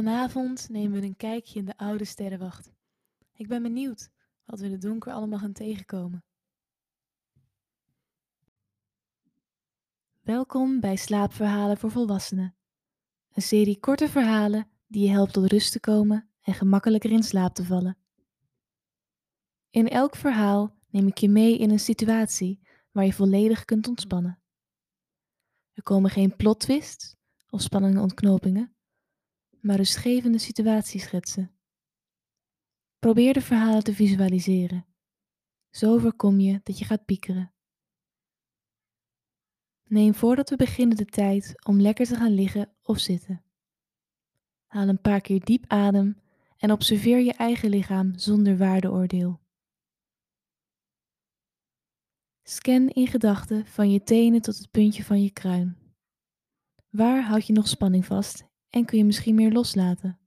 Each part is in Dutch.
Vanavond nemen we een kijkje in de oude sterrenwacht. Ik ben benieuwd wat we in het donker allemaal gaan tegenkomen. Welkom bij Slaapverhalen voor Volwassenen. Een serie korte verhalen die je helpt tot rust te komen en gemakkelijker in slaap te vallen. In elk verhaal neem ik je mee in een situatie waar je volledig kunt ontspannen. Er komen geen plot twists of spannende ontknopingen, maar rustgevende situatieschetsen. Probeer de verhalen te visualiseren. Zo voorkom je dat je gaat piekeren. Neem voordat we beginnen de tijd om lekker te gaan liggen of zitten. Haal een paar keer diep adem en observeer je eigen lichaam zonder waardeoordeel. Scan in gedachten van je tenen tot het puntje van je kruin. Waar houd je nog spanning vast en kun je misschien meer loslaten?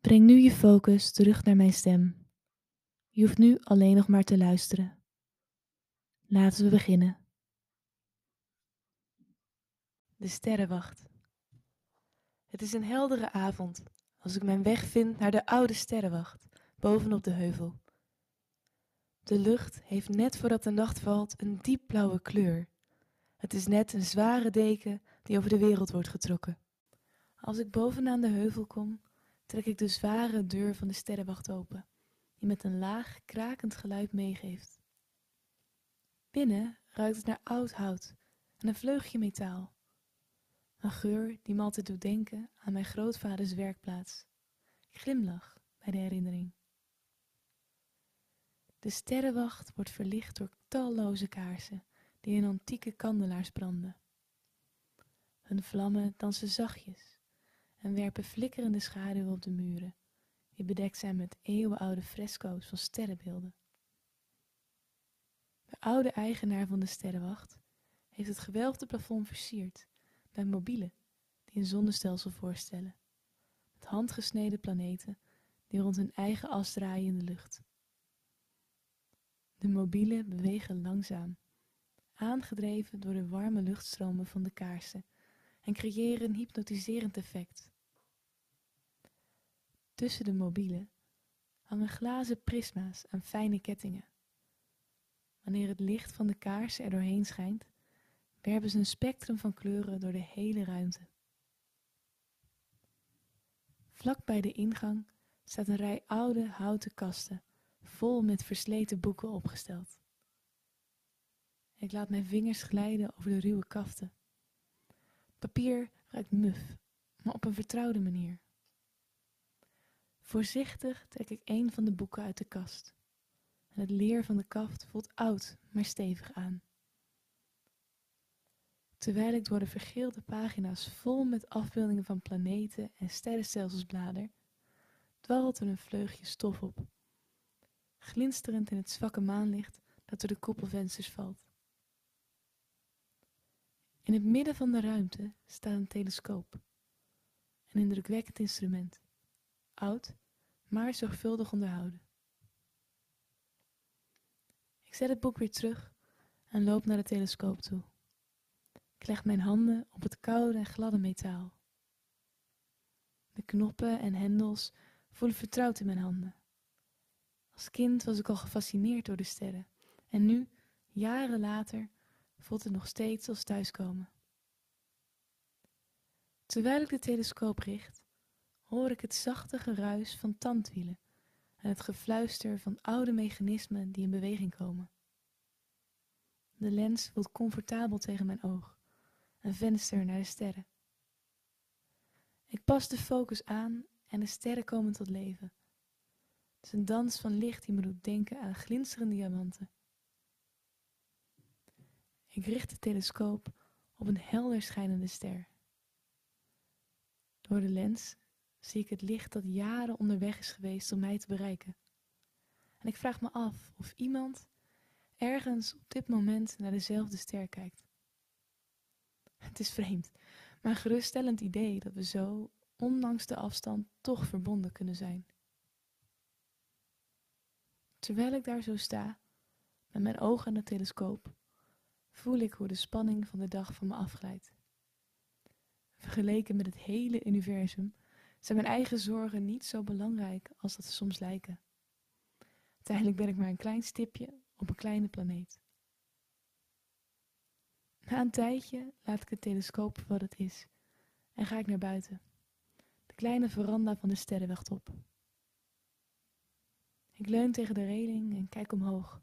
Breng nu je focus terug naar mijn stem. Je hoeft nu alleen nog maar te luisteren. Laten we beginnen. De sterrenwacht. Het is een heldere avond als ik mijn weg vind naar de oude sterrenwacht bovenop de heuvel. De lucht heeft net voordat de nacht valt een diepblauwe kleur. Het is net een zware deken die over de wereld wordt getrokken. Als ik bovenaan de heuvel kom, trek ik de zware deur van de sterrenwacht open, die met een laag, krakend geluid meegeeft. Binnen ruikt het naar oud hout en een vleugje metaal. Een geur die me altijd doet denken aan mijn grootvaders werkplaats. Ik glimlach bij de herinnering. De sterrenwacht wordt verlicht door talloze kaarsen die in antieke kandelaars branden. Hun vlammen dansen zachtjes en werpen flikkerende schaduwen op de muren, die bedekt zijn met eeuwenoude fresco's van sterrenbeelden. De oude eigenaar van de sterrenwacht heeft het gewelfde plafond versierd met mobielen die een zonnestelsel voorstellen, met handgesneden planeten die rond hun eigen as draaien in de lucht. De mobielen bewegen langzaam, aangedreven door de warme luchtstromen van de kaarsen en creëren een hypnotiserend effect. Tussen de mobielen hangen glazen prisma's aan fijne kettingen. Wanneer het licht van de kaarsen er doorheen schijnt, werpen ze een spectrum van kleuren door de hele ruimte. Vlak bij de ingang staat een rij oude houten kasten vol met versleten boeken opgesteld. Ik laat mijn vingers glijden over de ruwe kaften. Papier ruikt muf, maar op een vertrouwde manier. Voorzichtig trek ik een van de boeken uit de kast. En het leer van de kaft voelt oud, maar stevig aan. Terwijl ik door de vergeelde pagina's vol met afbeeldingen van planeten en sterrenstelsels blader, dwarrelt er een vleugje stof op glinsterend in het zwakke maanlicht dat door de koepelvensters valt. In het midden van de ruimte staat een telescoop. Een indrukwekkend instrument. Oud, maar zorgvuldig onderhouden. Ik zet het boek weer terug en loop naar de telescoop toe. Ik leg mijn handen op het koude en gladde metaal. De knoppen en hendels voelen vertrouwd in mijn handen. Als kind was ik al gefascineerd door de sterren. En nu, jaren later, voelt het nog steeds als thuiskomen. Terwijl ik de telescoop richt, hoor ik het zachte geruis van tandwielen en het gefluister van oude mechanismen die in beweging komen. De lens voelt comfortabel tegen mijn oog, een venster naar de sterren. Ik pas de focus aan en de sterren komen tot leven. Het is een dans van licht die me doet denken aan glinsterende diamanten. Ik richt de telescoop op een helder schijnende ster. Door de lens zie ik het licht dat jaren onderweg is geweest om mij te bereiken. En ik vraag me af of iemand ergens op dit moment naar dezelfde ster kijkt. Het is vreemd, maar een geruststellend idee dat we zo, ondanks de afstand, toch verbonden kunnen zijn. Terwijl ik daar zo sta, met mijn ogen aan de telescoop, voel ik hoe de spanning van de dag van me afglijdt. Vergeleken met het hele universum zijn mijn eigen zorgen niet zo belangrijk als dat ze soms lijken. Uiteindelijk ben ik maar een klein stipje op een kleine planeet. Na een tijdje laat ik de telescoop wat het is en ga ik naar buiten, de kleine veranda van de sterrenwacht op. Ik leun tegen de reling en kijk omhoog.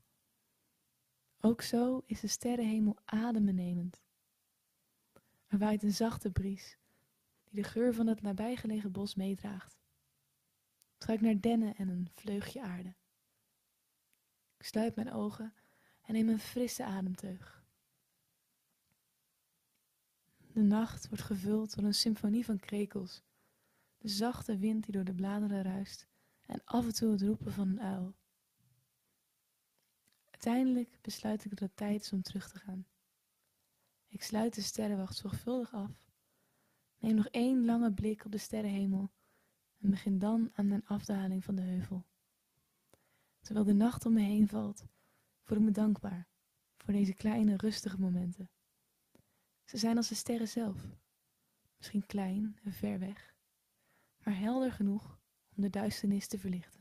Ook zo is de sterrenhemel adembenemend. Er waait een zachte bries die de geur van het nabijgelegen bos meedraagt. Het ruikt naar dennen en een vleugje aarde. Ik sluit mijn ogen en neem een frisse ademteug. De nacht wordt gevuld door een symfonie van krekels, de zachte wind die door de bladeren ruist en af en toe het roepen van een uil. Uiteindelijk besluit ik dat het tijd is om terug te gaan. Ik sluit de sterrenwacht zorgvuldig af, neem nog één lange blik op de sterrenhemel en begin dan aan mijn afdaling van de heuvel. Terwijl de nacht om me heen valt, voel ik me dankbaar voor deze kleine rustige momenten. Ze zijn als de sterren zelf, misschien klein en ver weg, maar helder genoeg om de duisternis te verlichten.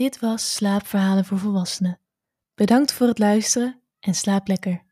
Dit was Slaapverhalen voor Volwassenen. Bedankt voor het luisteren en slaap lekker.